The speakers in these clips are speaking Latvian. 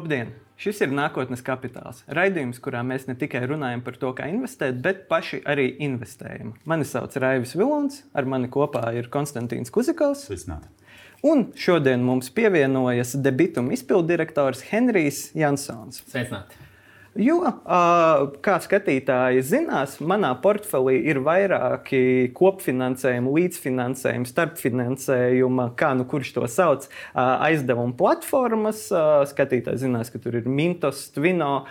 Labdien! Šis ir nākotnes kapitāls. Raidījums, kurā mēs ne tikai runājam par to, kā investēt, bet paši arī investējam. Mani sauc Raivis Vilons, ar mani kopā ir Konstantīns Kuzikovs. Un šodien mums pievienojas debituma izpilddirektors Henrijs Jansons. Sveicināti! Jo, kā skatītāji zinās, manā portfelī ir vairāki kopfinansējumi, līdzfinansējumi, starpfinansējumi, kā nu kurš to sauc, aizdevuma platformas. Skatītāji zinās, ka tur ir Mintos, Twino,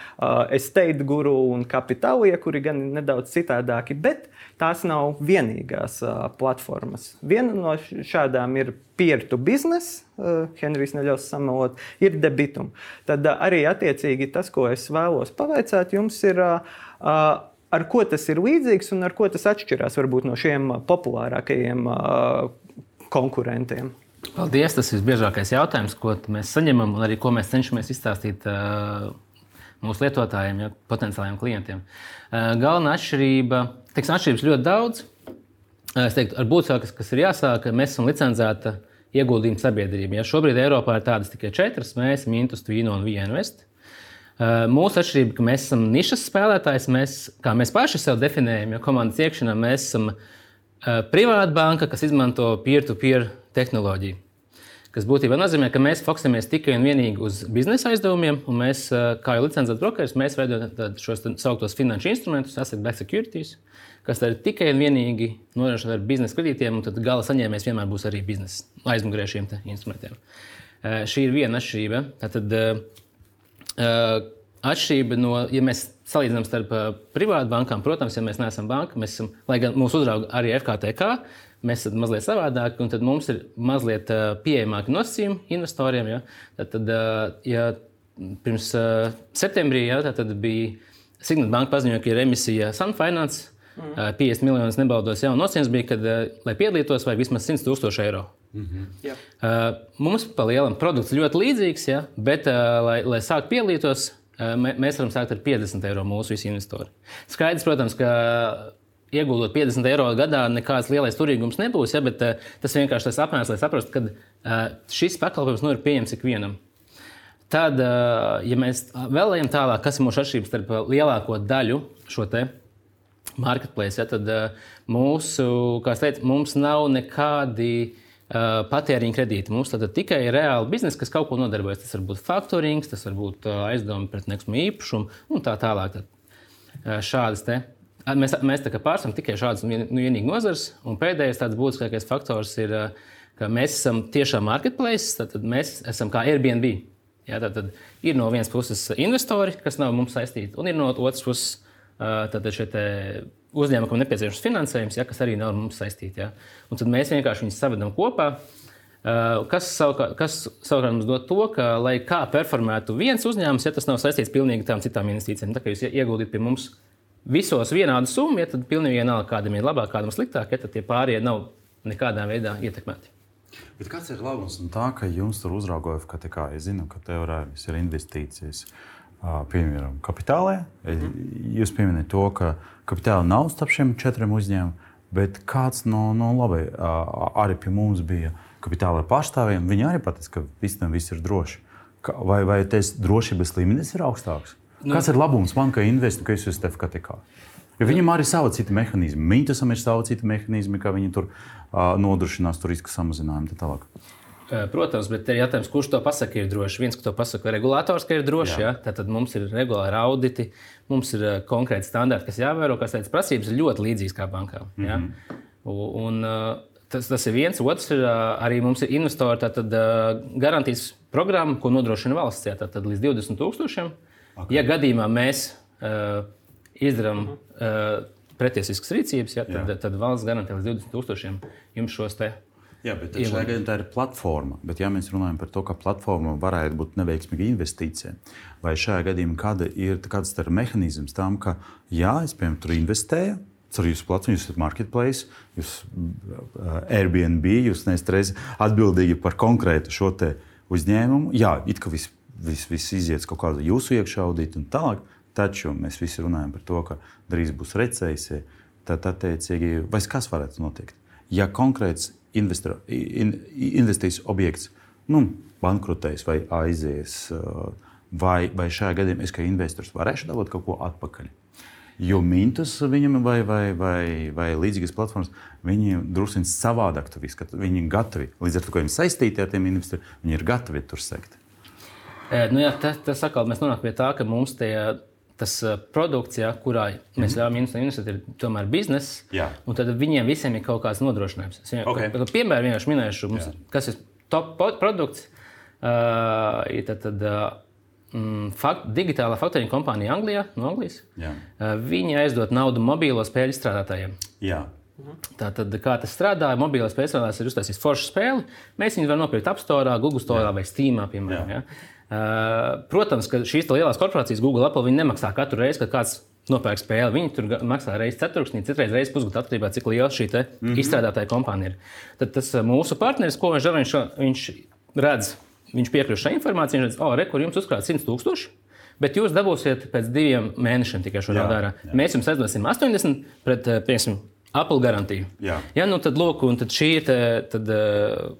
Estate Guru un Capitalija, kuri gan ir nedaudz citādāki. Bet tās nav vienīgās platformas. Viena no šādām ir peer-to business, uh, Henrijs neļaus samalot, ir debitum. Tad uh, arī attiecīgi tas, ko es vēlos pavaicāt, jums ir. Uh, Ar ko tas ir līdzīgs un ar ko tas atšķirās varbūt no šiem populārākajiem konkurentiem? Paldies! Tas ir visbiežākais jautājums, ko mēs saņemam, un arī ko mēs cenšamies izstāstīt mūsu lietotājiem, ja, potenciālajiem klientiem. Galvenā atšķirība Teiksim, atšķirības ļoti daudz. Es teiktu, ar būtiskākais, kas ir jāsāk, mēs esam licencēta ieguldījuma sabiedrība. Ja šobrīd Eiropā ir tādas tikai četras, mēs, Mintus, Tvīnu un Vienvest. Mūsu atšķirība, ka mēs esam nišas spēlētājs, mēs, kā mēs paši sev definējam, ja komandas iekšienā mēs esam privāta banka, kas izmanto peer-to-peer -peer tehnoloģiju. Tas būtībā nozīmē, ka mēs fokusējamies tikai un vienīgi uz biznesa aizdevumiem, un mēs, kā jau licencēts brokeris, mēs veidojam šos sauktos finanšu instrumentus, asset backed securities, kas ir tikai un vienīgi nodrošināti ar biznesa kredītiem, un tad gala saņēmējs vienmēr būs arī biznesa aizmugurē šiem instrumentiem. Šī ir viena atšķirība. Tātad, atšķirība no, ja mēs salīdzinām starp privātu bankām, protams, ja mēs neesam banka, mēs esam, lai gan mūsu uzrauga arī FKTK, mēs esam mazliet savādāki, un tad mums ir mazliet pieejamāki nosacījumi investoriem. Ja? Tad, tad, ja pirms septembrī ja, tad bija Signāla banka paziņoja, ka ir emisija Sunfinance. Mm. 50 miljonus nebaldos jaunu nosacījums bija, kad, lai piedalītos, vajag vismaz 100 tūkstoši eiro. Mm -hmm. Jā. Mums pa lielam produkts ļoti līdzīgs, ja, bet, lai, lai sāktu piedalīties, mēs varam sākt ar 50 eiro mūsu visi investori. Skaidrs, protams, ka ieguldot 50 eiro gadā, nekāds lielais turīgums nebūs. Ja, bet, uh, tas vienkārši tas apmērs, lai saprastu, ka uh, šis pakalpojums nu, ir pieejams ikvienam. Tad, uh, ja mēs vēl ejam tālāk, kas ir mūsu atšķirības starp lielāko daļu šo te marketplace, ja, tad mūsu, kā es teicu, mums nav nekādi patēriņa kredīti. Mums tad tikai ir reāli biznesa, kas kaut ko nodarbojas. Tas var būt faktorings, tas var būt aizdevumi pret nekustamo īpašumu un tā tālāk. Tad, šādas te Mēs, mēs pārstāvam tikai šādas nu, vienīgi nozars. Un pēdējais tāds būtiskākais faktors ir, ka mēs esam tiešām marketplace, tad mēs esam kā Airbnb. Jā, tad, tad ir no vienas puses investori, kas nav mums saistīti, un ir no otras puses uzņēmumi, kam nepieciešams finansējums, ja, kas arī nav mums saistīti. Ja. Un tad mēs vienkārši viņus savedam kopā. Kas savukārt, kas savukārt mums dod to, ka, lai kā performētu viens uzņēmums, ja tas nav saistīts pilnīgi tām citām investīcijām, tā kā jūs ieguldījat pie mums visos vienāda summa, ja tad pilnīgi vienalga, kādam ir labāk, kādam sliktāk, ja tad tie pārējie nav nekādā veidā ietekmēti. Bet kāds ir labums no tā, ka jums tur uzraugoja FKTK? Es zinu, ka tev ir investīcijas, piemēram, kapitālē. Mhm. Jūs pieminējat to, ka kapitāla nav starp šiem četriem uzņēmumiem, bet kāds no, no labi arī pie mums bija kapitāla pārstāvjiem. Viņi arī pateica, ka visam viss ir droši. Vai, vai tas drošības līmenis ir augstāks? Nu, Kas ir labums man, ka investu, ka es esmu FKTK? Jo viņam arī ir savi citi mehānismi. Mītusam ir savi citi mehānismi, kā viņi tur uh, nodrošinās tur riska samazinājumu. Protams, bet ir jautājums, kurš to pasakā, ir droši. Viens, ka to pasaka regulators, ka ir droši. Ja? Tad mums ir regulāri auditi, mums ir konkrēti standarti, kas jāvēro, kas tādas prasības ir ļoti līdzīgas kā bankām. Ja? Mm -hmm. Un, tas, tas ir viens. Otrs ir arī mums ir investori tātad, garantijas programma, ko nodrošina valsts. Ja? Tad līdz 20 tūkstošiem. Okay. Ja gadījumā mēs uh, izdarām uh -huh. uh, pretiesiskas rīcības, ja, tad, Jā. tad valsts garantē līdz 20,000 jums šos te. Jā, bet šajā gadījumā tā ir platforma. Bet, ja mēs runājam par to, ka platforma varētu būt neveiksmīga investīcija, vai šajā gadījumā kāda ir, kāds ir mehānisms tam, ka, jā, es piemēram tur investēju, Caur jūsu platformu, jūs esat marketplace, jūs uh, Airbnb, jūs neesat atbildīgi par konkrētu šo uzņēmumu. Jā, it kā viss viss vis iziet kaut kāda jūsu iekšā audita un tālāk. Taču mēs visi runājam par to, ka drīz būs recesija. Tad, attiecīgi, kas varētu notikt? Ja konkrēts investor, in, investīcijas objekts nu, bankrotēs vai aizies vai, vai šajā gadījumā es kā investors varēšu dabūt kaut ko atpakaļ. Jo mintus viņam vai, vai, vai, vai līdzīgas platformas, viņi drusku savādāk to visu. Viņi ir gatavi. Līdz ar to, ka viņi saistīti ar tiem investoriem, viņi ir gatavi tur sekt. Nu jā, tas, tas atkal mēs nonākam pie tā, ka mums tie tas produkts, ja, kurā mēs ļaujam investēt, ir tomēr biznesa. Tad viņiem visiem ir kaut kāds nodrošinājums. Es okay. piemēram vienkārši minēšu, mums, kas ir top produkts. Uh, tad, tad, uh, mm, fakt, digitālā faktoringa kompānija Anglijā, no Anglijas. Jā. Viņi aizdod naudu mobīlo spēļu izstrādātājiem. Jā. Tātad, kā tas strādā, mobilais spēlētājs ir uztaisījis foršu spēli. Mēs viņu varam nopirkt App Store, Google Store Jā. vai Steam. Piemēram, ja? Uh, protams, ka šīs lielās korporācijas, Google, Apple, nemaksā katru reizi, kad kāds nopērk spēli. Viņi tur maksā reizes ceturksnī, citreiz reizes pusgadu atkarībā no tā, cik liela šī mm -hmm. izstrādātāja kompānija ir. Tad tas mūsu partneris, ko viņš dara, viņš, viņš redz viņš piekļūst šai informācijai, viņš redz, oh, re, kur jums uzkrāt 100 tūkstoši. Bet jūs dabūsiet pēc diviem mēnešiem tikai šo naudu ārā. Mēs jums aizdosim 80 pret, eh, piemēram, Apple garantiju. Jā, ja, nu tad, lūk, un tad šī ir. Tad, eh,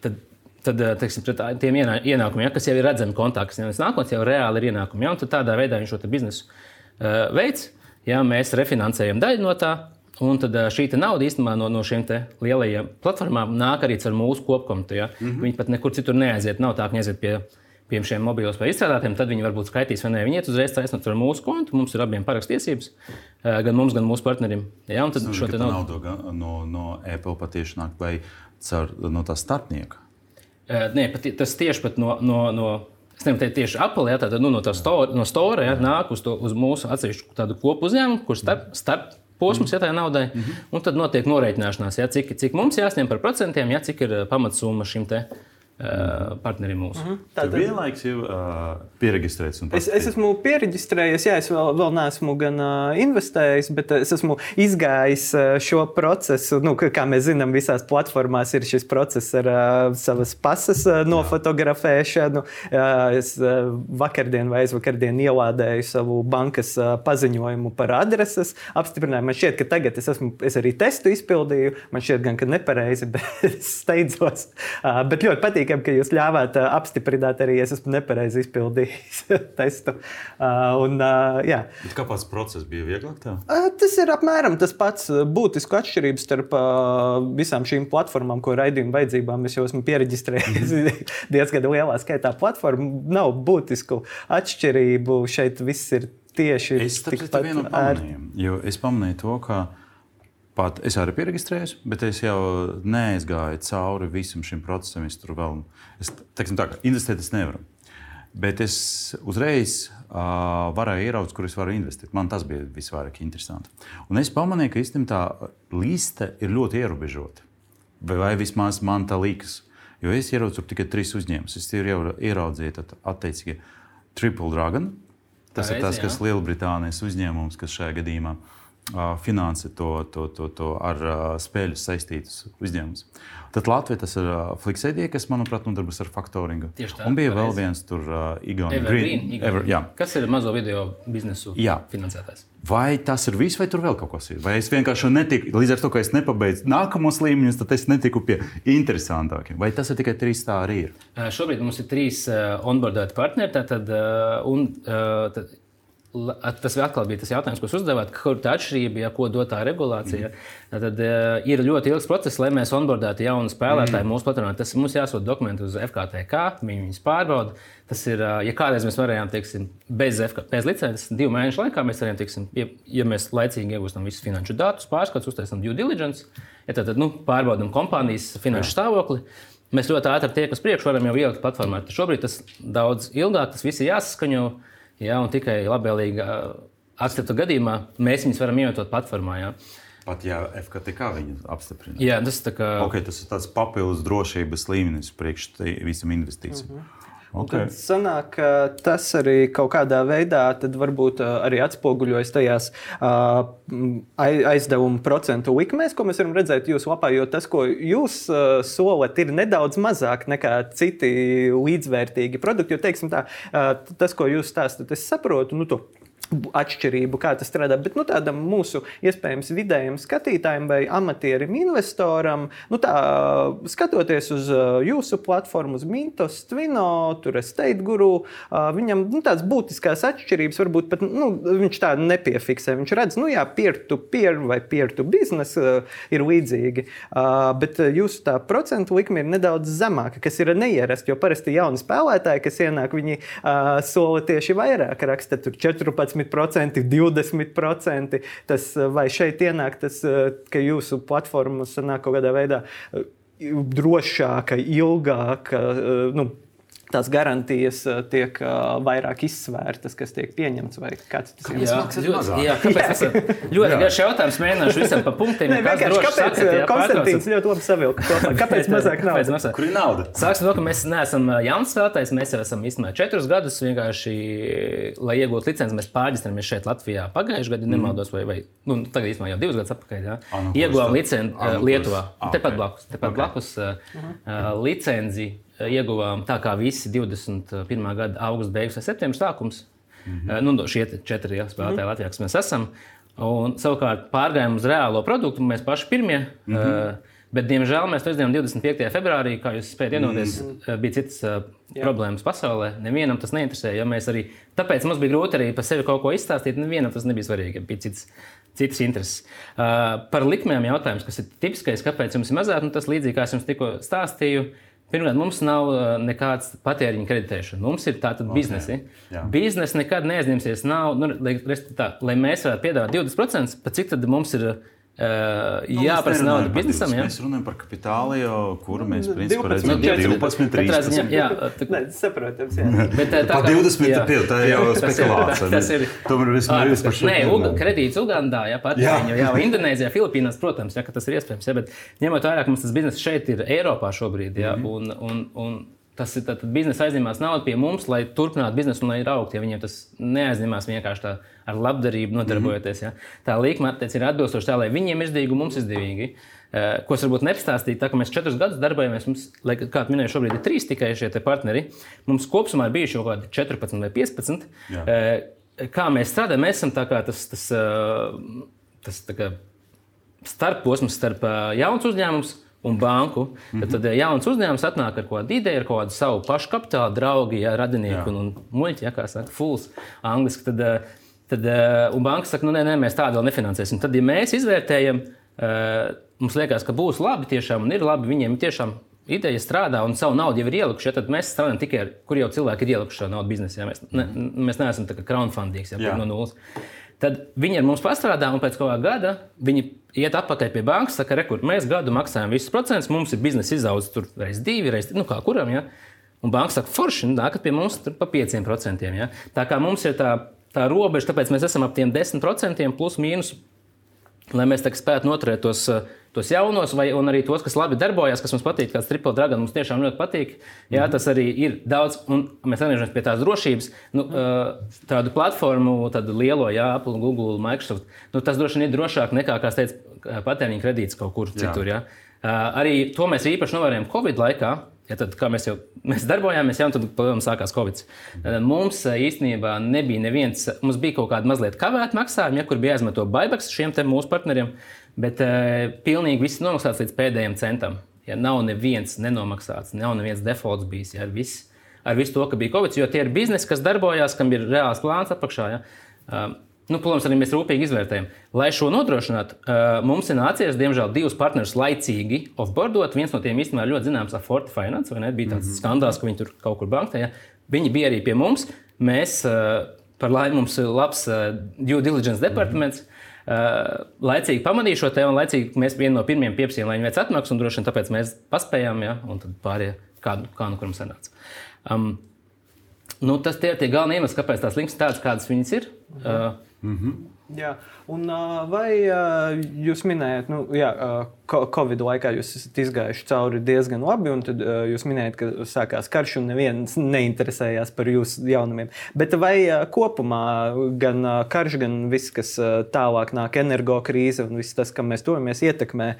tad, tad eh, teiksim, tiem ienākumiem, kas jau ir redzami kontā, kas jau ir nākotnē, jau reāli ir ienākumi. Ja, tad tādā veidā viņš šo biznesu uh, veids. Ja, mēs refinansējam daļu no tā, Un tad šī nauda īstenībā no, no šiem lielajiem platformām nāk arī ar mūsu kopkontu. Ja? Mm -hmm. Viņi pat nekur citur neaiziet. Nav tā, ka viņi aiziet pie, pie šiem mobilos vai izstrādātiem. Tad viņi varbūt skaitīs, vai nē, viņi iet uzreiz taisnot ar mūsu kontu. Mums ir abiem parakstiesības, gan mums, gan mūsu partnerim. Ja? Un tad šo naudu, naudu no, no Apple patiešām nāk vai caur no tā starpnieka. Nē, pat, tas tieši pat no. no, no Es nevaru teikt, tieši Apple, ja, tātad, nu, no tā store, no store ja, nāk uz, to, uz mūsu atsevišķu kopu uzņēmumu, kurš starp, starp posms, ja tā ir naudai. Mm -hmm. Un tad notiek norēķināšanās, ja, cik, cik mums jāsņem par procentiem, ja, cik ir eh, pamatsumma šim te. Uh, partneri mūsu. Mm -hmm. Tātad vienlaikus jau uh, pieregistrēts. Es, es esmu pieregistrējies, jā, es vēl, vēl neesmu gan uh, investējis, bet es esmu izgājis uh, šo procesu. Nu, kā mēs zinām, visās platformās ir šis process ar uh, savas pasas uh, nofotografēšanu. Uh, es uh, vakardien vai aizvakardien ielādēju savu bankas uh, paziņojumu par adreses apstiprinājumu. Man šķiet, ka tagad es, esmu, es arī testu izpildīju. Man šķiet, gan, ka nepareizi, bet es steidzos. Uh, bet ļoti patīk patīkami, ka jūs ļāvāt apstiprināt arī, ja es esmu nepareizi izpildījis testu. Un, jā. Bet kāpēc process bija vieglāk? Uh, tas ir apmēram tas pats būtisks atšķirības starp visām šīm platformām, ko raidījuma vajadzībām es jau esmu pieregistrējis mm. diezgan lielā skaitā platformu. Nav būtisku atšķirību. Šeit viss ir tieši tikpat ērti. Es pamanīju to, ka Pat es arī pierakstījos, bet es jau neaizgāju cauri visam šim procesam. Es tur vēl, es, teiksim, tā, investēt es nevaru. Bet es uzreiz uh, varēju ieraudzīt, kur es varu investēt. Man tas bija visvairāk interesanti. Un es pamanīju, ka īstenībā tā liste ir ļoti ierobežota. Vai, vai vismaz man tā liekas. Jo es ieraudzīju tikai trīs uzņēmumus. Es jau ieraudzīju, attiecīgi, Triple Dragon. Tas Pareizi, ir tas, kas ir Lielbritānijas uzņēmums, kas šajā gadījumā ir finansē to, to, to, to ar spēļu saistītus uzņēmumus. Tad Latvija tas ir Flixēdija, kas, manuprāt, nodarbojas ar faktoringu. Tā, un bija vēl viens tur Igaunijas Green. Kas ir mazo video biznesu jā. finansētājs? Vai tas ir viss, vai tur vēl kaut kas ir? Vai es vienkārši netiku, līdz ar to, ka es nepabeidzu nākamos līmeņus, tad es netiku pie interesantākiem. Vai tas ir tikai trīs tā arī ir? Šobrīd mums ir trīs onboardēti partneri. Tātad, un, uh, tad, Tas atkal bija tas jautājums, ko uzdevāt, kur tā atšķirība, ja ko dod tā regulācija. Mm. Tad uh, ir ļoti ilgs process, lai mēs onboardētu jaunu spēlētāju mm. mūsu platformā. Tas mums jāsūta dokumenti uz FKTK, viņi viņus pārbauda. Tas ir, uh, ja kādreiz mēs varējām, teiksim, bez, FK, bez licences, divu mēnešu laikā mēs varējām, teiksim, ja, ja mēs laicīgi iegūstam visus finanšu datus, pārskats, uztaisām due diligence, ja tad, tad nu, pārbaudām kompānijas finanšu Jā. stāvokli. Mēs ļoti ātri tiekam uz priekšu, varam jau ielikt platformā. Šobrīd tas daudz ilgāk, tas viss ir jāsaskaņo. Ja, un tikai labvēlīgā akcepta gadījumā mēs viņus varam ievietot platformā. Ja. Pat ja FKTK viņu apstiprina. Jā, tas, kā... okay, tas ir tāds papildus drošības līmenis priekš visam investīcijam. Mm -hmm. Okay. Tad sanāk, ka tas arī kaut kādā veidā varbūt arī atspoguļojas tajās uh, aizdevumu procentu likmēs, ko mēs varam redzēt jūsu lapā. Jo tas, ko jūs uh, solat, ir nedaudz mazāk nekā citi līdzvērtīgi produkti. Jo, teiksim, tā, uh, tas, ko jūs stāstat, es saprotu. Nu, to atšķirību, kā tas strādā. Bet nu, tādam mūsu iespējams vidējam skatītājam vai amatierim investoram, nu, tā, skatoties uz jūsu platformu, uz Mintos, Twino, tur State Guru, viņam nu, tādas būtiskās atšķirības varbūt pat nu, viņš tādu nepiefiksē. Viņš redz, nu jā, peer-to-peer vai peer-to-business ir līdzīgi, bet jūsu tā procentu likme ir nedaudz zemāka, kas ir neierasta, jo parasti jauni spēlētāji, kas ienāk, viņi sola tieši vairāk, raksta tur 14. 10%, 20%. Tas, vai šeit ienāk tas, ka jūsu platforma sanāk kaut kādā veidā drošāka, ilgāka? Nu, tās garantijas eh, tiek uh, vairāk izsvērtas, kas tiek pieņemts. Kāds tas ir? Jā, ļoti, jā, kāpēc, tas ļoti garš jautājums. Mēģināšu visam pa punktiem. Nē, kāpēc sakat, jā, Konstantīns ļoti labi savilka to. Kāpēc mazāk naudas? Mazāk? Kur ir nauda? Sāksim no, ka mēs neesam jauns spēlētājs. Mēs jau esam īstenībā četrus gadus vienkārši, lai iegūtu licenci, mēs pārģistramies šeit Latvijā pagājušajā gadā, nemaldos, vai, vai nu, tagad īstenībā jau divus gadus atpakaļ. Jā. Ah, nu, Ieguvām licenci Lietuvā. Ah, tepat blakus. Tepat blakus licenci Eh, ieguvām tā kā visi 21. gada augusta beigas vai septembris sākums. Mm -hmm. nu, šie četri ja, spēlētāji mm -hmm. Latvijā, kas mēs esam. Un, savukārt pārgājām uz reālo produktu, mēs paši pirmie. Mm -hmm. uh, Bet, diemžēl, mēs to izdarījām 25. februārī, kā jūs spējat iedomāties, mm -hmm. bija citas uh, problēmas pasaulē. Nevienam tas neinteresēja. Ja mēs arī, tāpēc mums bija grūti arī par sevi kaut ko izstāstīt. Nevienam tas nebija svarīgi. Bija cits, citas intereses. Uh, par likmēm jautājums, kas ir tipiskais, kāpēc jums ir mazāk, nu, tas līdzīgi kā es jums tikko stāstīju. Uh, Pirmkārt, mums nav uh, nekāds patēriņa kreditēšana. Mums ir tātad okay. biznesi. Biznesi nekad neaizņemsies naudu, nu, lai, tā, lai mēs varētu piedāvāt 20%, pat cik tad mums ir Uh, nu, jāprasa nauda biznesam. Jā. Mēs runājam par kapitālu, jau kuru mēs principā redzam 12, 13. Ziņā, jā, tā ir saprotams. Bet, tā, tā, 20 jā, tā, tā jau ir spekulācija. Tas ir tomēr vispār par šo. Nē, Uga, kredīts Ugandā, jā, pat jā. Jau, jā, Indonēzijā, Filipīnās, protams, jā, tas ir iespējams. Jā, bet ņemot vērā, ka mums tas bizness šeit ir Eiropā šobrīd, jā, mm -hmm. un, un, un Tas ir biznesa aizņemās naudu pie mums, lai turpinātu biznesu un lai ir augt. Ja viņiem tas neaizņemās vienkārši tā ar labdarību nodarbojoties. Ja. Tā līnija ir atbilstoša tā, lai viņiem izdevīgi mums izdevīgi. Uh, ko es varbūt nepastāstīju, tā kā mēs četrus gadus darbojamies, mums, lai, kā minēju, šobrīd ir trīs tikai šie partneri. Mums kopumā ir bijuši kaut kādi 14 vai 15. Jā. Uh, kā mēs strādājam, mēs esam tas, tas, uh, tas starposms starp jauns uzņēmums un banku. Mm -hmm. tad, tad jauns uzņēmums atnāk ar kādu ideju, ar kādu savu pašu kapitālu, draugu, ja, radinieku Jā. un, un muļķi, ja, kā saka, fulls angliski. Tad, eh, tad, eh, un banka saka, nu nē, nē, mēs tādu vēl nefinansēsim. Tad, ja mēs izvērtējam, eh, mums liekas, ka būs labi tiešām un ir labi, viņiem tiešām ideja strādā un savu naudu jau ir ielikuši, ja, tad mēs strādājam tikai ar, kur jau cilvēki ir ielikuši šo naudu biznesā. Ja, mēs, ne, mēs neesam crowdfunding, ja, no nulles. Tad viņi ar mums pastrādā, un pēc kaut kāda gada viņi iet atpakaļ pie bankas, saka, rekur, mēs gadu maksājam visus procentus, mums ir biznesa izaugs tur reiz divi, reiz nu, kā kuram. Ja? Un banka saka, forši, nu, nākat pie mums pa 5%. Ja? Tā kā mums ir tā, tā robeža, tāpēc mēs esam ap tiem 10% plus mīnus, lai mēs spētu noturēt tos. Uh, tos jaunos, vai arī tos, kas labi darbojas, kas mums patīk, kāds Triple Dragon mums tiešām ļoti patīk. Jā, mm -hmm. tas arī ir daudz, un mēs atgriežamies pie tās drošības. Nu, tādu platformu, tādu lielo, jā, Apple, Google, Microsoft, nu, tas droši vien ir drošāk nekā, kā teica, patēriņa kredīts kaut kur citur. Jā. Arī to mēs īpaši novērojam Covid laikā. Ja tad, kā mēs jau mēs darbojāmies, jau tādā sākās Covid. Mums īstenībā nebija neviens, mums bija kaut kāda mazliet kavēta maksājuma, ja, kur bija jāizmanto buybacks šiem mūsu partneriem. Bet uh, pilnīgi viss nomaksāts līdz pēdējiem centam. Ja nav neviens nenomaksāts, nav neviens defaults bijis ja, ar, visu, ar visu to, ka bija Covid, jo tie ir biznesi, kas darbojās, kam ir reāls plāns apakšā. Ja. Uh, Nu, protams, arī mēs rūpīgi izvērtējam. Lai šo nodrošinātu, uh, mums ir nācies, diemžēl, divus partnerus laicīgi offboardot. Viens no tiem īstenībā ļoti zināms, Forte Finance, vai ne? Bija tāds mm -hmm. skandāls, ka viņi tur kaut kur bankā. Ja? Viņi bija arī pie mums. Mēs, uh, par laimi, mums ir labs uh, due diligence departaments. Mm -hmm Uh, laicīgi pamanīju šo tēmu, un laicīgi mēs vienu no pirmajiem pieprasījām, lai viņi veic atmaksu, un droši vien tāpēc mēs paspējām, ja, un tad pārējie kā, kā nu kuram sanāca. Um, nu, tas tie ir tie galvenie iemesli, kāpēc tās links tādas, kādas viņas ir. Uh, mm -hmm. Jā, un vai jūs minējat, nu, jā, Covid laikā jūs esat izgājuši cauri diezgan labi, un tad jūs minējat, ka sākās karš un neviens neinteresējās par jūsu jaunumiem. Bet vai kopumā gan karš, gan viss, kas tālāk nāk, energo krīze un viss tas, kam mēs tojamies, ietekmē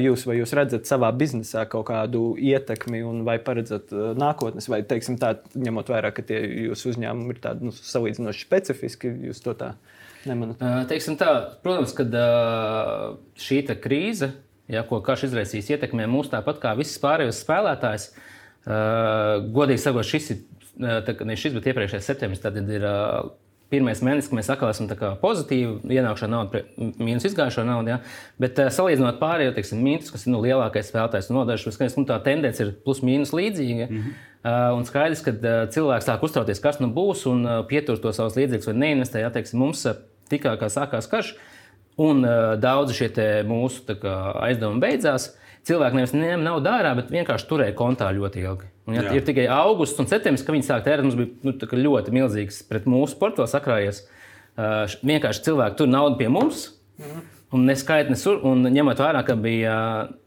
jūs, vai jūs redzat savā biznesā kaut kādu ietekmi un vai paredzat nākotnes, vai, teiksim, tā, ņemot vērā, ka tie jūsu uzņēmumi ir tādi nu, salīdzinoši specifiski, jūs to tā nemanāt? Teiksim tā, protams, ka šī krīze, ja, ko karš izraisīs, ietekmē mūs tāpat kā visas pārējos spēlētājs. Godīgi sakot, šis ir ne šis, bet iepriekšējais septembris. Tad ir pirmais mēnesis, kad mēs atkal esam pozitīvi ienākušā nauda, mīnus izgājušā nauda. Ja? Bet salīdzinot pārējo, teiksim, mīnus, kas ir nu, lielākais spēlētājs un nodaļas, nu, tā tendence ir plus mīnus līdzīga. Mm -hmm. Uh, un skaidrs, ka cilvēks sāk uztraukties, kas nu būs, un pietur to savus līdzekļus vai neinvestē. Ja, teiksim, mums tikā kā sākās karš, un uh, daudzi šie mūsu kā, aizdevumi beidzās. Cilvēki nevis ņēma naudu ārā, bet vienkārši turēja kontā ļoti ilgi. Un, ja, ir tikai augusts un septembris, kad viņi sāk tērēt. Mums bija nu, ļoti milzīgs pret mūsu portfeli sakrājies. Uh, vienkārši cilvēki tur naudu pie mums. Mm. Un neskaidrs, un ņemot vērā, ka bija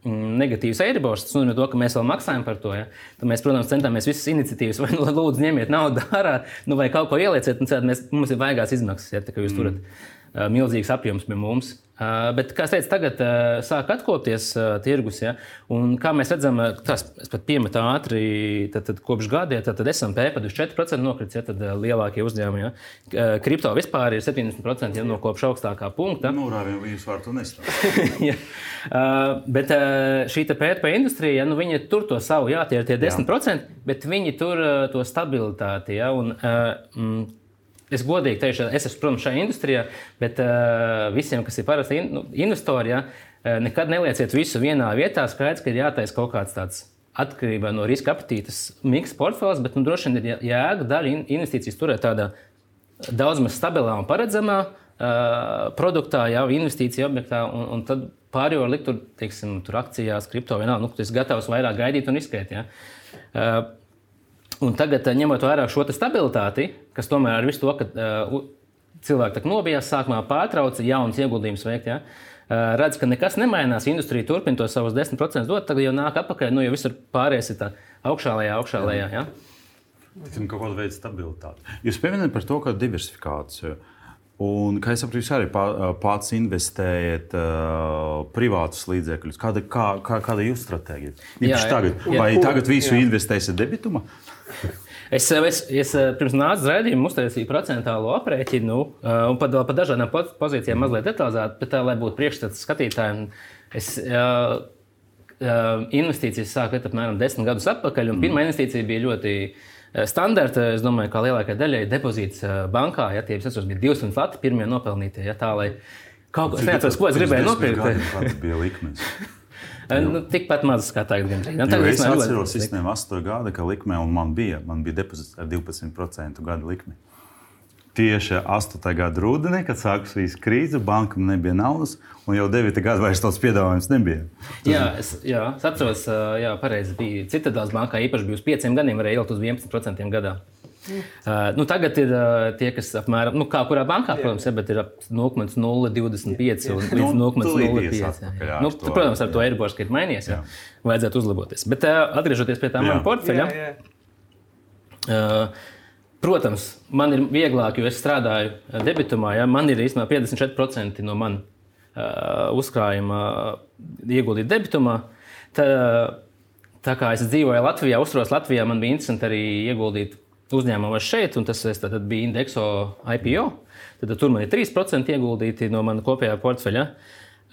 mm, negatīvs eiribors, tas nozīmē, to, ka mēs vēl maksājam par to. Ja? Tad mēs, protams, centāmies visas iniciatīvas, vai nu, lūdzu, ņemiet naudu ārā, nu, vai kaut ko ielieciet, un mēs, mums ir vajagās izmaksas, ja tā, jūs mm. turat. Eh, milzīgs apjoms pie mums. Eh, bet, kā jau teicu, tagad eh, sāk atkopties tirgus. Ja? Un, kā mēs redzam, tas pat piemet ātri, tad, tad kopš tad, tad SMP pat uz 4% nokritis, ja tad lielākie uzņēmumi. Ja? Kripto vispār ir 70% ja, no kopš augstākā punkta. Nu, Rāvim, jūs varat to nestāstīt. ja. Bet šī PTP industrija, ja, nu, viņi tur to savu, jā, tie ir tie 10%, jā. bet viņi tur to stabilitāti. Ja, un, mm, Es godīgi teikšu, es esmu, protams, šajā industrijā, bet uh, visiem, kas ir parasti in, nu, investori, ja, uh, nekad nelieciet visu vienā vietā. Skaidrs, ka ir jātaisa kaut kāds tāds atkarībā no riska apetītes miks portfels, bet nu, droši vien ir jēga daļa investīcijas turēt tādā daudz maz stabilā un paredzamā uh, produktā, jau investīcija objektā, un, un tad pārējo likt tur, teiksim, tur akcijās, kripto vienalga. Nu, tas gatavs vairāk gaidīt un riskēt. Ja. Uh, Un tagad, eh, ņemot vērā šo stabilitāti, kas tomēr ar visu to, ka uh, cilvēki nobijās, sākumā pārtrauca jaunas ieguldījumus veikt, ja, uh, redz, ka nekas nemainās, industrija turpina to savus 10% dot, tagad jau nāk atpakaļ, nu jau viss ir pārējais ir tā augšā lejā, augšā lejā. Ja. Tiksim, kaut kāda veida stabilitāte. Jūs pieminējat par to, ka diversifikācija. Un, kā es saprotu, jūs arī pats investējat uh, privātus līdzekļus. Kāda, kā, kā, kāda ir jūsu stratēģija? Jā, jā, tagad, jā, vai jā, tagad visu jā. investēsiet debitumā? Es, es, es pirms nāca redzējuma, uztaisīju procentuālo aprēķinu, un pat pa dažādām pozīcijām mazliet detalizēt, bet tā, lai būtu priekšstats skatītājiem, es uh, investīcijas sāku apmēram desmit gadus atpakaļ, un mm. pirmā investīcija bija ļoti standarta. Es domāju, ka lielākajai daļai depozīts bankā, ja tie bija 200 lati, pirmie nopelnītie, ja tā, lai kaut ko tādu, ko es gribēju nopirkt. Tas bija likmes. Nu, tikpat mazs kā tagad. Nu, tagad es atceros, ka sistēma 8 gada, likme un man bija, man bija depozīts ar 12% gada likmi. Tieši 8. gada rudenī, kad sākās krīze, bankam nebija naudas, un jau 9. gada vairs tāds piedāvājums nebija. Tas jā, es, jā, es atceros, jā, pareizi bija Citadēlas bankā īpaši bija uz 5 gadiem, varēja ielikt uz 11% gadā. Uh, nu, tagad ir uh, tie, kas apmēram, nu, kā kurā bankā, protams, ir, bet ir 0,025 līdz 0,05. Nu, nu protams, ar to Eiriborgs, ka ir mainījies, jā. Jā. vajadzētu uzlaboties. Bet uh, atgriežoties pie tā mana portfeļa. Jā, jā. Uh, protams, man ir vieglāk, jo es strādāju debitumā. Ja? Man ir īstenībā 54% no manas uh, uzkrājuma ieguldīt debitumā. Tā, tā kā es dzīvoju Latvijā, uzturos Latvijā, man bija interesanti arī ieguldīt uzņēmumos šeit, un tas bija Indexo IPO. Tad, tur man ir 3% ieguldīti no manas kopējā portfeļa.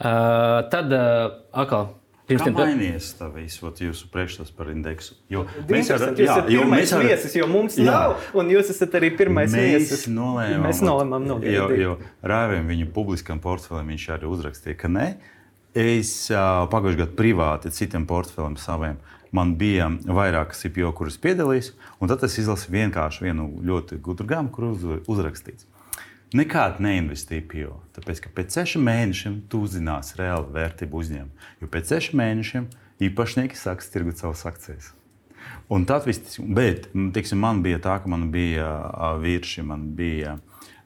Uh, tad uh, atkal. Pirms tam mainījies tā visu jūsu priekšstats par indeksu. Jo mēs jau tādā veidā pirmais ar... viesis, jo mums jā. nav, un jūs esat arī pirmais mēs viesis. Nolēmām, mēs nolēmām nogaidīt. Jo, jo Rāvim viņa publiskam portfelim viņš arī uzrakstīja, ka nē. Es uh, pagājušajā gadā privāti citiem portfeliem saviem man bija vairākas IPO, kuras piedalījās, un tad es izlasīju vienkārši vienu ļoti gudru grāmatu, kur uz, uzrakstīts. Nekādu neinvestīju IPO, tāpēc ka pēc sešiem mēnešiem tu uzzināsi reāli vērtību uzņēmumu. Jo pēc sešiem mēnešiem īpašnieki sāks tirgot savas akcijas. Un tad viss, bet tiksim, man bija tā, ka man bija vīrieši, man bija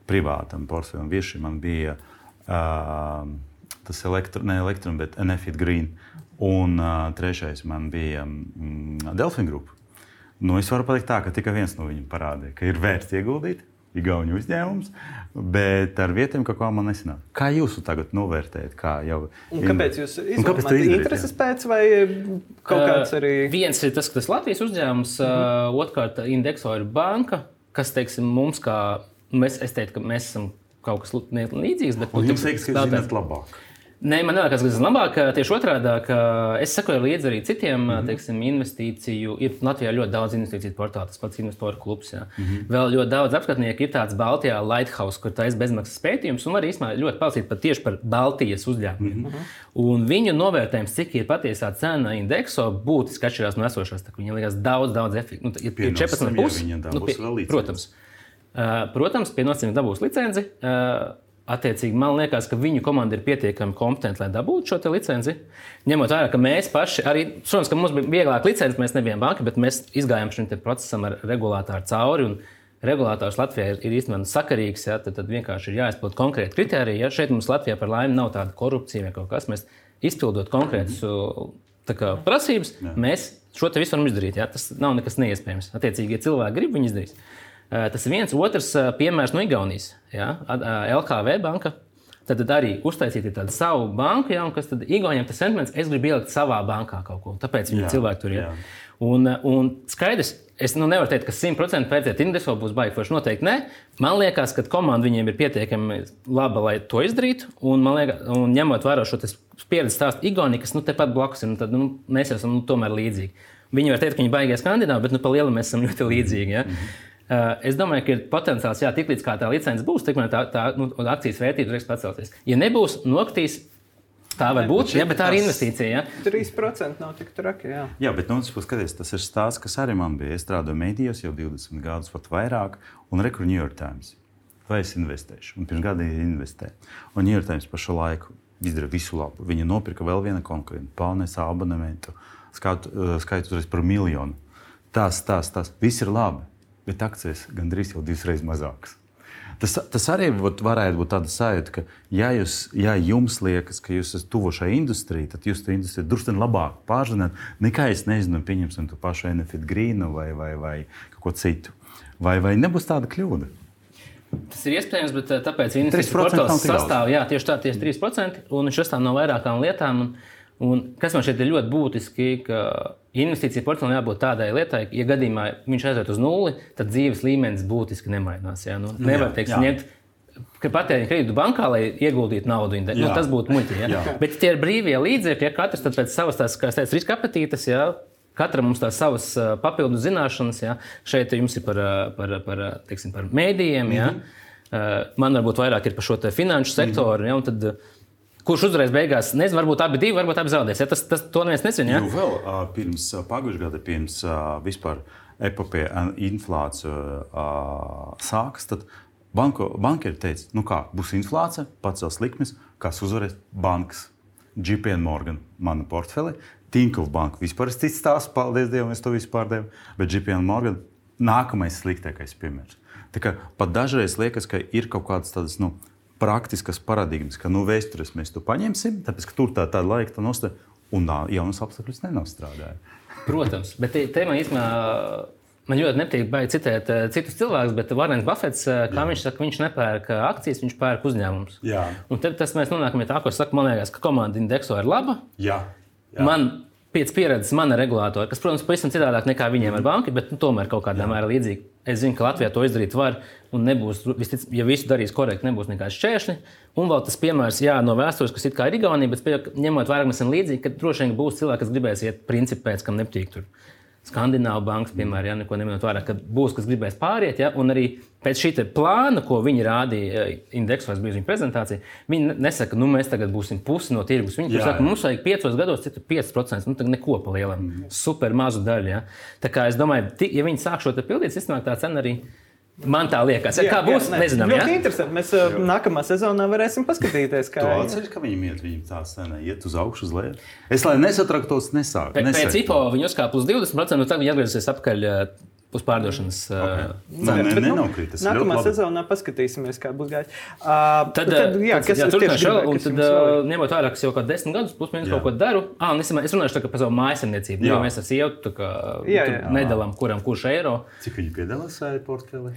privātam portfelim. Vieši man bija uh, tas elektro, ne elektron, bet Nefit Green. Un uh, trešais man bija mm, Delfina grupa. Nu, es varu pateikt, tā, ka tikai viens no viņiem parādīja, ka ir vērts ieguldīt. Igaunijas uzņēmums, bet ar vietām kaut kā man nesanāk. Kā jūs tagad novērtējat? Kā jau, un kāpēc jūs izmantojat intereses pēc, vai kaut kāds arī? Uh, viens ir tas, ka tas Latvijas uzņēmums, mm -hmm. uh, otrkārt, indekso ir banka, kas, teiksim, mums kā, mēs, es teiktu, ka mēs esam kaut kas līdzīgs. Bet, nu, jums liekas, ka jūs zināt labāk? Nē, man liekas, ka tas ir labāk. Tieši otrādi, ka es sekoju līdzi arī citiem mm -hmm. teiksim, investīciju. Ir Latvijā ļoti daudz investīciju portālu, tas pats investoru klubs. Jā. Mm -hmm. Vēl ļoti daudz apskatnieku ir tāds Baltijā Lighthouse, kur taisa bezmaksas pētījums, un arī īstenībā ļoti palasīt pat tieši par Baltijas uzņēmumiem. Mm -hmm. Un viņu novērtējums, cik ir patiesā cena indekso, būtiski atšķirās no esošās. Viņam liekas daudz, daudz efektīvāk. Nu, ir 14,5. Nu, pie, protams. Protams, pie nosacījuma dabūs licenci. Uh, Attiecīgi, man liekas, ka viņu komanda ir pietiekami kompetenta, lai dabūtu šo licenci. Ņemot vērā, ka mēs paši, arī, protams, ka mums bija vieglāk licenci, mēs nebijām banka, bet mēs izgājām šim procesam ar regulātoru cauri. Regulātors Latvijā ir, īstenībā sakarīgs, ja, tad, tad vienkārši ir jāizpild konkrēti kriteriji. Ja. Šeit mums Latvijā par laimi nav tāda korupcija vai kaut kas. Mēs izpildot konkrētus kā, prasības, Jā. mēs šo visu varam izdarīt. Ja. Tas nav nekas neiespējams. Attiecīgi, ja cilvēki grib, viņi izdarīs. Eh, tas ir viens otrs eh, piemērs no Igaunijas. Ja? LKV banka. Tad, tad arī uztaisīt tādu savu banku, ja, kas tad Igaunijam tas sentiments, es gribu ielikt savā bankā kaut ko. Tāpēc viņi cilvēki tur ir. Jā. Un, eh, un skaidrs, es nu, nevaru teikt, ka 100% pēc indeksa būs baigta. Forši noteikti nē. Man liekas, ka komanda viņiem ir pietiekami laba, lai to izdarītu. Un, liekas, un ņemot vērā šo pieredzi stāstu Igaunijā, kas nu, tepat blakus ir, nu, tad nu, mēs esam nu, tomēr līdzīgi. Viņi var teikt, ka viņi baigās kandidāti, bet nu, pa lielu mēs esam ļoti līdzīgi. Ja? Mm -hmm. Uh, es domāju, ka ir potenciāls, jā, tiklīdz tā licence būs, tikmēr tā, tā nu, akcijas vērtība varēs pacelties. Ja nebūs, noktīs. Tā var būt, jā, bet tā ir investīcija. Ja? 3% nav tik traki. Jā, jā bet nu, skaties, tas ir stāsts, kas arī man bija. Es strādāju medijos jau 20 gadus, pat vairāk, un rekurbi New York Times. Vai es investēšu? Un pirms gada investēju. Un New York Times par šo laiku izdarīja visu labu. Viņa nopirka vēl vienu konkurentu, pārnesa abonementu, skaitu, skaitu uzreiz par miljonu. Tas, tas, tas, viss ir labi bet akcijas gandrīz jau divas reizes mazākas. Tas, tas arī būt, varētu būt tāds sajūta, ka, ja, jūs, ja jums liekas, ka jūs esat tuvu šai industrijai, tad jūs to industriju drusku labāk pārzināt nekā es nezinu, pieņemsim to pašu Enefit Grīnu vai, vai, vai ko citu. Vai, vai nebūs tāda kļūda? Tas ir iespējams, bet eh, tāpēc investīcijas sastāv jā, tieši tā, tieši 3%, un viņš sastāv no vairākām lietām. Un, Un kas man šeit ir ļoti būtiski, ka investīcija portfelim jābūt tādai lietai, ka, ja gadījumā viņš aiziet uz nulli, tad dzīves līmenis būtiski nemainās. Jā, nu, nevar teikt, ņemt patēriņa kredītu bankā, lai ieguldītu naudu. Nu, tas būtu muļķīgi. Ja? Bet tie ir brīvie līdzekļi, ja katrs pēc savas tās, kā teicu, riska apetītes. Ja? Katram mums tās savas papildu zināšanas, ja? šeit jums ir par, par, par, teiksim, par mēdījiem, ja? mm -hmm. man varbūt vairāk ir par šo finanšu sektoru. Mm -hmm. ja? Kurš uzreiz beigās, nezinu, varbūt abi divi, varbūt abi zaudēs. Ja? Tas, tas to neviens nezina. Ja? Nu, vēl uh, pirms uh, pagājušā gada, pirms uh, vispār epopēja inflācija uh, sākas, tad banko, bankeri teica, nu kā, būs inflācija, pacels likmes, kas uzvarēs bankas. JP Morgan, mana portfeli, Tinkoff banka. Vispār es cits stāsts, paldies Dievam, es to visu pārdevu. Bet JP Morgan nākamais sliktākais piemērs. Tā kā pat dažreiz liekas, ka ir kaut kādas tādas, nu, praktiskas paradigmas, ka nu, vēstures mēs to paņemsim, tāpēc ka tur tā, tāda laika tā nostāja, un jaunas apstākļus nenostrādāja. Protams, bet man īstenībā. Man ļoti nepatīk citēt uh, citus cilvēkus, bet Varens Buffets, uh, kā Jā. viņš saka, viņš nepērk akcijas, viņš pērk uzņēmumus. Un tad mēs nonākam pie tā, ko saka, man liekas, ka komanda indekso ir laba. Jā. Jā. Man pēc pieredzes mana regulātora, kas, protams, pavisam citādāk nekā viņiem ar banku, bet nu, tomēr kaut kādā mērā līdzīga. Es zinu, ka Latvijā to izdarīt var, un nebūs, vistic, ja visu darīs korekti, nebūs nekāds šķēršļi. Un vēl tas piemērs, jā, no vēstures, kas ir kā ir Igaunija, bet ņemot vērā, mēs esam līdzīgi, ka droši vien būs cilvēki, kas gribēs iet principā pēc, kam nepatīk tur Skandināvu bankas, piemēram, ja neko nemanot vērā, ka būs kas gribēs pāriet. Ja, un arī pēc šī plāna, ko viņi rādīja eh, indeksos, bija viņa prezentācija, viņi nesaka, nu mēs tagad būsim pusi no tirgus. Viņi jā, saka, mums vajag piecos gados, citu 5%, nu tad neko pa lielam, mm. super mazu daļu. Ja. Tā kā es domāju, ja viņi sāk šo pildīt, iznāk tā cena arī. Man tā liekas, jā, kā būs. Jā, ne. Nezinām, ļoti ja? interesanti. Mēs uh, nākamā sezonā varēsim paskatīties, kā tas ir. Ka viņam iet, viņam tā scēna iet uz augšu, uz leju. Es lai nesatraktos, nesāku. Pēc IPO viņi uzkāpa uz 20%, un tad viņi atgriezīsies atpakaļ uz pārdošanas okay. Nē, nē, Bet, nu, nenokrīt. Tas ir Nākamā ļoti labi. sezonā paskatīsimies, kā būs gājis. Uh, Tad, tad, jā, kas jā, es turpināšu tieši vēl, gribēju, un tad, uh, ņemot vērā, ka jau kaut kādus desmit gadus, plus mīnus kaut ko daru, ah, es, es runāšu tā, kā par savu mājasemniecību. Jā. Jo mēs ar sievu kā, Jā, jā. nedalām, kuram kurš eiro. Cik viņi piedalās šajā portfelī?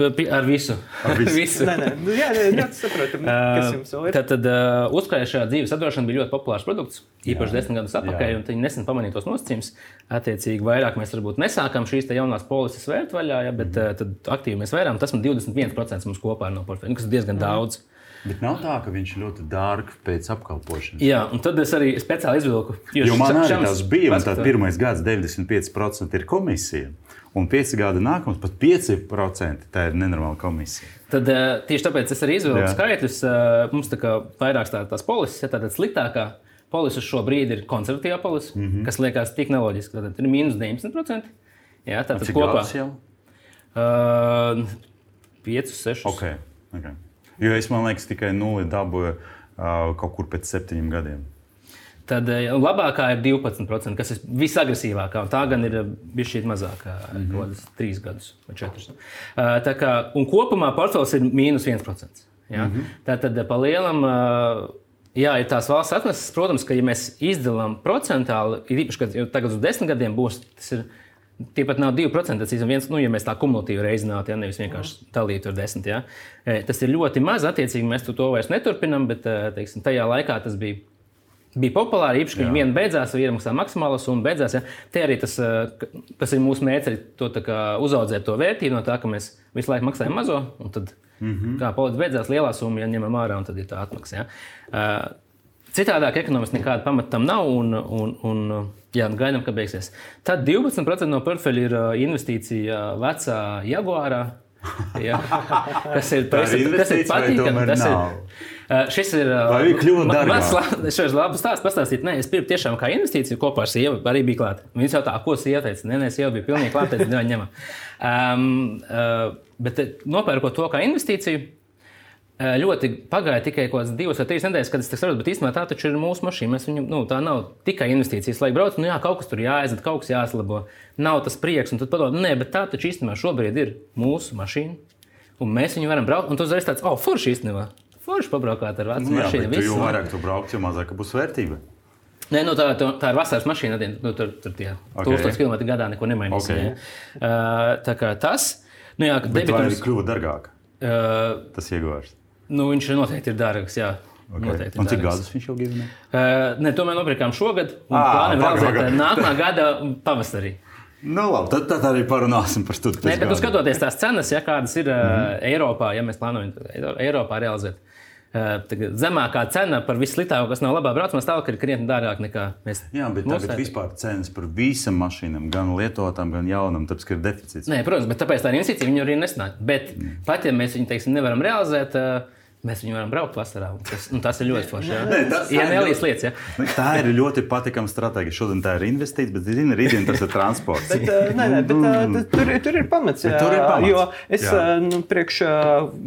P- pi- Ar visu. Ar visu. visu. Nē, nē, nu, jā, jā, ļoti saprotam, kas jums vēl ir. Tad, tad uh, uzkrājušā dzīves apdrošināšana bija ļoti populārs produkts, īpaši Jā. desmit gadus atpakaļ, Jā. un viņi nesen pamanīja tos nosacījumus. Attiecīgi, vairāk mēs varbūt nesākam šīs te jaunās polises vērt vaļā, ja, bet mm. tad aktīvi mēs vērām. Tas man 21% mums kopā no portfeļa, kas ir diezgan daudz. Bet nav tā, ka viņš ļoti dārgs pēc apkalpošanas. Jā, un tad es arī speciāli izvilku. Jo man arī tas bija, tad pirmais gads 95% ir komisija. Un 5 gadi nākamais, pat 5% tā ir nenormāla komisija. Tad uh, tieši tāpēc es arī izvilku Jā. skaitļus. Uh, mums tā kā vairākas tā, tās polises, ja tāda sliktākā polise šobrīd ir konservatīvā polise, mm. -hmm. kas liekas tik neloģiski. Tad ir mīnus 19%. Jā, tātad Cik kopā uh, 5, 6. Okay. Okay. Jo es man liekas, tikai nulli dabūju uh, kaut kur pēc septiņiem gadiem. Tad eh, labākā ir 12%, kas ir visagresīvākā. Tā gan ir bijis šī mazākā, mm -hmm. 3 gadus vai 4. Uh, tā kā, un kopumā portfels ir mīnus 1%. Ja? Mm -hmm. Tā tad pa lielam. Uh, Jā, ir tās valsts atneses, protams, ka, ja mēs izdalām procentuāli, ir īpaši, ka jau tagad uz desmit gadiem būs, tas ir tie pat nav 2%. Tas ir viens, nu, ja mēs tā kumulatīvi reizinātu, ja nevis vienkārši dalītu ar desmit. Ja. E, Tas ir ļoti maz, attiecīgi mēs to, vairs neturpinām, bet e, teiksim, tajā laikā tas bija bija populāri. Īpaši, ka viena beidzās, vai iemaksā maksimālo summu, beidzās. Ja? Te arī tas, k- tas ir mūsu mērķis, to uzaudzēt to vērtību no tā, ka mēs visu laiku maksājam mazo, un tad, mm -hmm. kā politika beidzās, lielā summa ja ņemam ārā, un tad ir tā atmaksa. Ja? Citādāk ekonomiski nekāda pamata tam nav, un, un, un jā, gaidām, ka beigsies. Tad 12% no portfeļa ir investīcija vecā Jaguārā. Jā, ir, ir tas ir patīkami. Tas ir, nav? uh, šis ir. viņa mans la- Es šeit labi stāstu pastāstīt. Nē, es pirku tiešām kā investīciju kopā ar sievu. Arī bija klāta. Viņas jau tā, ko sieva teica. Nē, nē, sieva bija pilnīgi klāta. "Nē, ņemam. Um, uh, bet nopērkot to kā investīciju. Ļoti pagāja tikai kaut kādas divas vai trīs nedēļas, kad es to saprotu, bet īstenībā tā taču ir mūsu mašīna. Mēs viņu, nu, tā nav tikai investīcijas, lai braucam. Nu, jā, kaut kas tur jāaiziet, kaut kas jāslabo. Nav tas prieks, un tad padomā, nē, bet tā taču īstenībā šobrīd ir mūsu mašīna. Un mēs viņu varam braukt, un tu uzreiz tāds, oh, forši īstenībā. Forši pabraukāt ar vecu Nu, jā, mašīnu. jo vairāk tu brauc, jo mazāk būs vērtība. Nē, nu, tā, tā, tā ir vasaras mašīna. Nu, tur tur tie Ok. 1000 km gadā neko nemainīs. Ok. Okay. Uh, tā kā tas, nu, jā, ka Bet vai debitums, kļuva dārgāk? uh, Tas ieguvās. Nu, viņš ir noteikti ir dārgs. Jā. Noteikti ir Un cik gadus viņš jau gimne? Uh, ne, to mēs nopirkām šogad, un Ā, plānojam realizēt nākamā gada pavasarī. Nu, labi, tad, tad arī parunāsim par to. Nē, bet nu, skatoties tās cenas, ja, kādas ir mm -hmm. Eiropā, ja mēs plānojam Eiro- Eiropā realizēt. Uh, zemākā cena par vissliktāko, kas nav labā braucamā stāvoklī, ir krietni dārgāk nekā mēs. Jā, bet tagad vērtīgi. vispār cenas par visam mašīnām, gan lietotām, gan jaunām, tāpēc, ir deficīts. Nē, protams, bet tāpēc tā ir investīcija, viņu arī nesnāk. Bet mm. pat ja mēs viņu teiksim, nevaram realizēt, uh, mēs viņu varam braukt vasarā. Tas, un tas ir ļoti forši. jā. Nē, tas- Ja tā ir lietas, ja. Nu, Tā ir ļoti patīkama stratēģija. Šodien tā ir investīcija, bet zini, rītdien tas ir transports. Bet, uh, nē, nē, bet, uh, t- tur, tur ir pamats. Jā, tur ir pamats. Jo es Jā. uh, nu, priekš,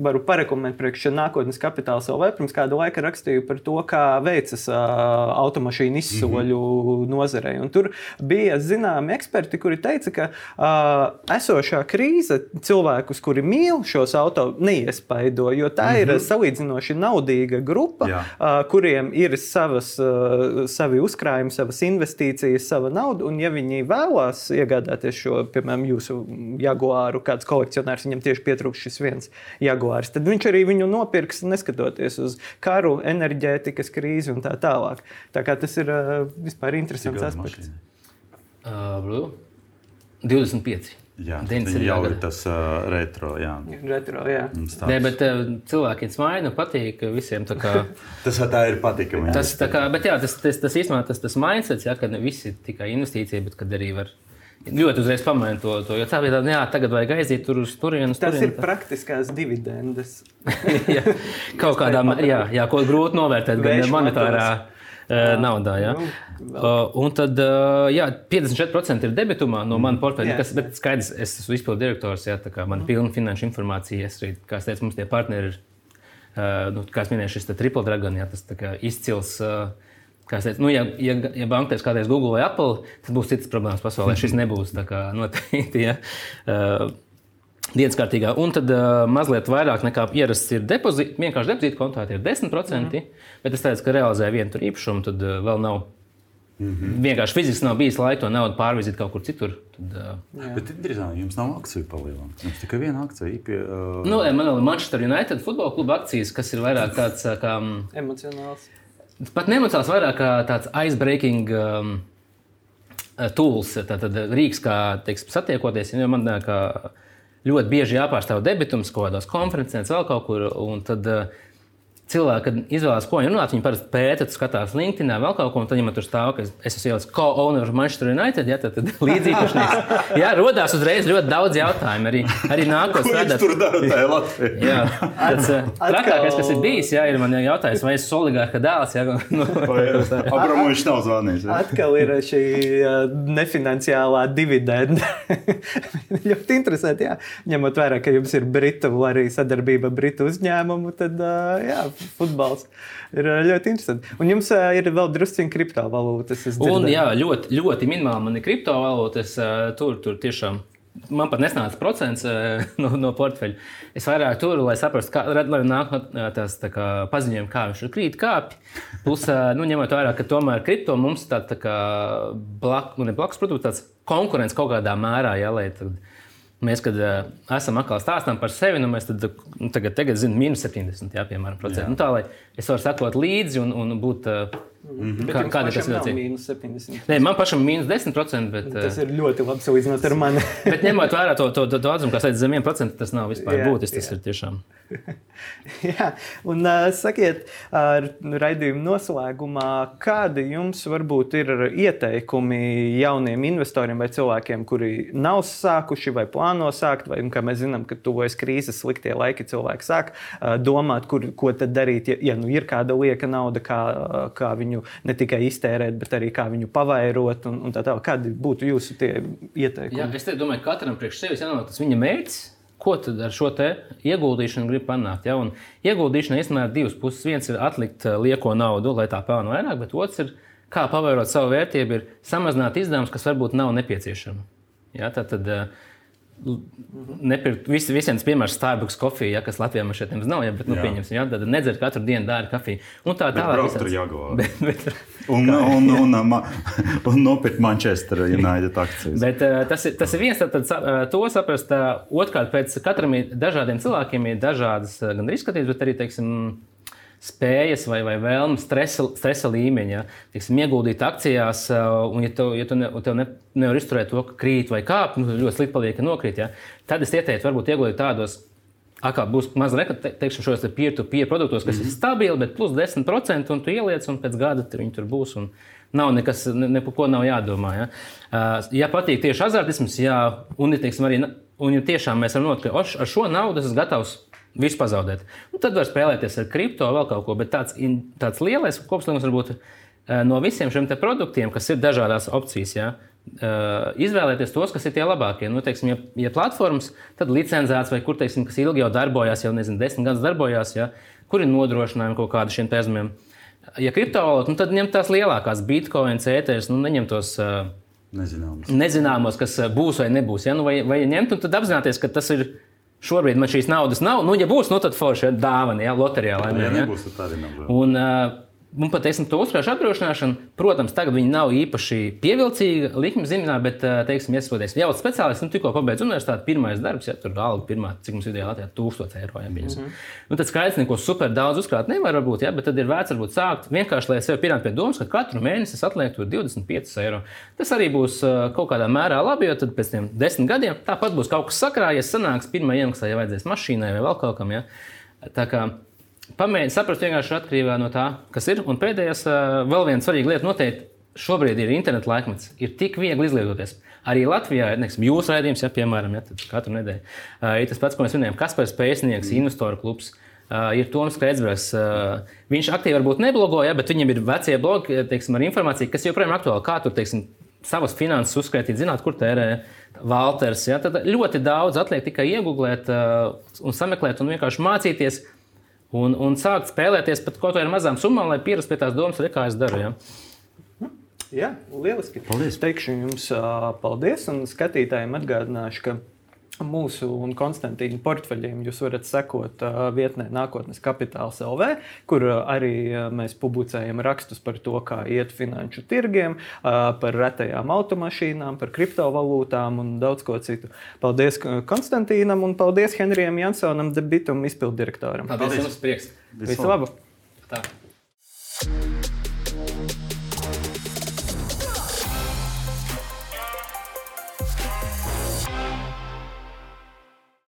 varu parekomendēt, priekš nākotnes kapitāla LV. Pirms kāda laika rakstīju par to, kā veicas automašīnu izsoļu mm -hmm. nozarei. Un tur bija zināmi eksperti, kuri teica, ka uh, esošā krīze cilvēkus, kuri mīl šos auto, neiespaido, jo tā mm -hmm. ir salīdzinoši naudīga grupa, Jā. uh, kuriem ir savas, uh, savi uzkrājumi, savas investīcijas, sava nauda. Un, ja viņi vēlās iegādāties šo, piemēram, jūsu jaguāru, kāds kolekcionārs viņam tieši pietrūkst šis viens jaguārs, tad viņš arī viņu nopirks, neskatoties uz karu, enerģētikas krīzi un tā tālāk. Tā kā tas ir uh, vispār interesants aspekts. Uh, Blue? 25. Jā, tas 90 jau ir tas uh, retro. Jā. Retro, jā. Nē, bet uh, cilvēkiem smaida, patīk visiem. tā kā- Tas tā ir patīkami. jā. Tas, tā kā, bet jā, tas, tas, tas īstenībā tas, tas mindsets, ja, ka ne visi tikai investīcija, bet kad arī var ļoti uzreiz pamainīt to, to. Jo tā bija tāda, jā, tagad vajag aiziet tur uz turieni. Tas turieni, ir praktiskās dividendes. jā, kaut kādā mērā, jā, jā, ko grūti novērtēt, gan monetārā uh, naudā. Jā. Nu, Uh, un tad uh, jā, 54% ir debitumā no manas portfeļa. Jā. Kas, bet skaidrs, es esmu izpildu direktors, jā, tā kā man ir pilna finanšu informācija. Es arī, kā es teicu, mums tie partneri ir, uh, nu, kā es minēju, šis triple dragon, jā, tas izcils. Uh, Kā es teicu, nu, ja, ja, ja banka teiks kādreiz Google vai Apple, tad būs citas problēmas pasaulē. Šis nebūs tā kā noteikti. Ja. Uh, Dienas kārtīgā, un tad uh, mazliet vairāk nekā ierasts ir depozīts. Vienkārši depozīta kontā ir 10%, mm -hmm. bet es teicu, ka realizēju vienu tur īpašumu, tad uh, vēl nav Mm -hmm. Vienkārši fiziski nav bijis laika to naudu pārvizīt kaut kur citur. Tad, uh... Bet interesanti, jums nav akciju palielināta. Jums tikai viena akcija. Pie, uh... nu, man ir Manchester United futbola kluba akcijas, kas ir vairāk tāds kā. Emocionāls. Pat neemociāls, vairāk kā tāds icebreaking. Um, Tools, tātad rīks, kā teiksim, satiekoties. Jo man ļoti bieži jāpārstāv debitums kaut kādās konferencēs, vēl kaut kur. Tad uh, cilvēki, kad izvēlas, ko viņi runāt, viņi parasti pēta, skatās LinkedIn, vēl kaut ko, un tad viņam tur stāv, ka es esmu ielicis co-owner Manchester United, ja tad, tad līdzīgums. Jā, rodās uzreiz ļoti daudz jautājumu. Arī, arī nākot strādāt. Tur dara tā Latvija. Jā, tas eh, trakākais, kas ir bijis, jā, ir man jautājums, vai es esmu oligārka dēls. Jā, nu, Abramovičs nav zvanījis. Atkal ir šī nefinanciālā dividenda. ļoti interesanti, jā. Ņemot vērā, ka jums ir Britu arī sadarbība Britu uzņēmumu, tad jā, futbols ir eh, ļoti interesanti. Un jums uh, ir vēl druskuļi kriptovalūtas. Un, jā, ļoti, ļoti minimāli man ir kriptovalūtas. Uh, tur, tur tiešām. Man pat nesnāca procents uh, no, no portfeļa. Es vairāk turu, lai saprastu, kā lai nāk tās tā kā, paziņojumi, kā viņš ir krīt kāpj. Plus, uh, nu, ņemot vērā, ka tomēr kripto mums tā, tā kā blak, nu, blakus, protams, tāds konkurence kaut kādā mērā, jā, lai tad, Mēs, kad uh, esam atkal stāstām par sevi, nu, mēs tad, tagad, tagad zinām, minus 70, jā, piemēram, procentu. Nu, tā, lai es varu sekot līdzi un, un būt. Uh, Mm -hmm. Kā, kāda ir tā situācija? Mīnus 70. Nē, man pašam mīnus 10%. Bet, tas ir ļoti labi salīdzinot ar mani. bet ņemot vērā to, to, to, atzumu, kas ir zem 1%, tas nav vispār būtisks. Tas ir tiešām. jā, un uh, sakiet, uh, raidījuma noslēgumā, kādi jums varbūt ir ieteikumi jauniem investoriem vai cilvēkiem, kuri nav sākuši vai plāno sākt, vai, kā mēs zinām, ka tuvojas krīzes sliktie laiki, cilvēki sāk uh, domāt, kur, ko tad darīt, ja, ja nu ir kāda lieka nauda, kā, kā viņi viņu ne tikai iztērēt, bet arī kā viņu pavairot. Un, un tā tā, kādi būtu jūsu ieteikumi? Jā, es domāju, ka katram priekš sevis jānodrošina tas viņa mērķis. Ko tad ar šo ieguldīšanu grib panākt? Ja? Un ieguldīšana īstenībā ir divas puses. Viens ir atlikt eh, lieko naudu, lai tā pelna vairāk, bet otrs ir, kā pavairot savu vērtību, ir samazināt izdevumus, kas varbūt nav nepieciešami. Ja? Tad, tad, uh, Nepirkt vis, visiem tas piemērs Starbucks kofija, ja, kas Latvijā man šeit nav, ja, bet, nu, pieņemsim, ja, tad nedzer katru dienu dārgu kafiju. Un tā tālāk. Tā. Bet, bet, un, un, un, un, un nopirkt Manchester United akcijas. Bet uh, tas, ir, tas ir viens, tad, tad uh, to saprast. Uh, otrkārt, pēc katram ir dažādiem cilvēkiem ir dažādas gan izskatības, bet arī, teiksim, spējas vai, vai vēlmes, stresa, stresa līmeņa. Ja? Tiksim, ieguldīt akcijās, un ja tev, ja tu ne, tev ne, nevar izturēt to, ka krīt vai kāp, nu, ļoti slikti paliek, ka nokrīt. Ja? Tad es ieteiktu, varbūt ieguldīt tādos. Kā būs maz reklāmas, šos peer-to-peer -peer produktos, kas mm -hmm. ir stabili, bet plus 10%, un tu ieliec, un pēc gada viņi tur būs. Un nav nekas, ne, ne par ko nav jādomā. Ja, uh, ja patīk tieši azartisms, jā, un, teiksim, arī, un ja tiešām mēs varam noteikt, ka ar šo naudu esmu gatavs Visu pazaudēt. Un tad var spēlēties ar kripto, vēl kaut ko, bet tāds, tāds lielais kopslēgums varbūt eh, no visiem šiem produktiem, kas ir dažādās opcijas. Ja, eh, izvēlēties tos, kas ir tie labākie. Nu, teiksim, ja, ja platformas, tad licencēts vai kur, teiksim, kas ilgi jau darbojās, jau nezinu, desmit gadus darbojās, ja, kur ir nodrošinājumi kaut kādiem šiem pēzmiem. Ja kriptovalūta, nu, tad ņem tās lielākās, bitkoin, cētēs, nu, neņem tos. Uh, Nezināmos. Nezināmos, kas būs vai nebūs. Ja? Nu, vai, vai ņemt, tad apzināties, ka tas ir Šobrīd man šīs naudas nav. Nu, ja būs, nu, tad forši dāvana, ja loterijā. Lai, ja, ja nebūs, tad arī nav. Un, uh, Un pat teiksim, to uzkrājumu apdrošināšanu, protams, tagad viņi nav īpaši pievilcīga likuma zīmē, bet, teiksim, iesakoties jau speciālists, nu, tikko pabeidz universitāti, pirmais darbs, ja tur alga pirmā, cik mums ideāli Latvijā, 1000 eiro. Ja, mm -hmm. nu, tad skaidrs, neko super daudz uzkrāt nevar būt, ja, bet tad ir vērts varbūt sākt vienkārši, lai sev pierādītu pie domas, ka katru mēnesi es atlieku 25 eiro. Tas arī būs uh, kaut kādā mērā labi, jo tad pēc tam desmit gadiem tāpat būs kaut kas sakrājies, sanāks pirmā iemaksā, ja vajadzēs mašīnai vai vēl kaut kam. Ja. Tā kā Pamēģiniet saprast vienkārši atkarībā no tā, kas ir. Un pēdējais, vēl viena svarīga lieta noteikti. Šobrīd ir interneta laikmets, ir tik viegli izlietoties. Arī Latvijā ir jūsu raidījums, ja, piemēram, ja, katru nedēļu. Ir tas pats, ko mēs runājam, kas par spēcinieks, mm. investoru klubs. Uh, ir Toms Kreitsbergs. Uh, viņš aktīvi varbūt neblogo, ja, bet viņam ir vecie blogi teiksim, ar informāciju, kas joprojām ir aktuāla. Kā tur teiksim, savas finanses uzskaitīt, zināt, kur tērē Walters. Ja, tad ļoti daudz atliek tikai iegūglēt uh, un sameklēt un vienkārši mācīties Un, un sākt spēlēties pat kaut kādām mazām summām, lai pierastu pie tās domas, kā es daru. Ja? Jā, lieliski. Paldies. Teikšu jums paldies un skatītājiem atgādināšu, ka mūsu un Konstantīna portfeļiem jūs varat sekot uh, vietnē Nākotnes kapitāls LV, kur uh, arī uh, mēs publicējam rakstus par to, kā iet finanšu tirgiem, par retajām automašīnām, par kriptovalūtām un daudz ko citu. Paldies Konstantīnam un paldies Henrijam Jansonam, debitum izpildirektoram. Paldies, paldies. jums prieks. Visu labu! Tā.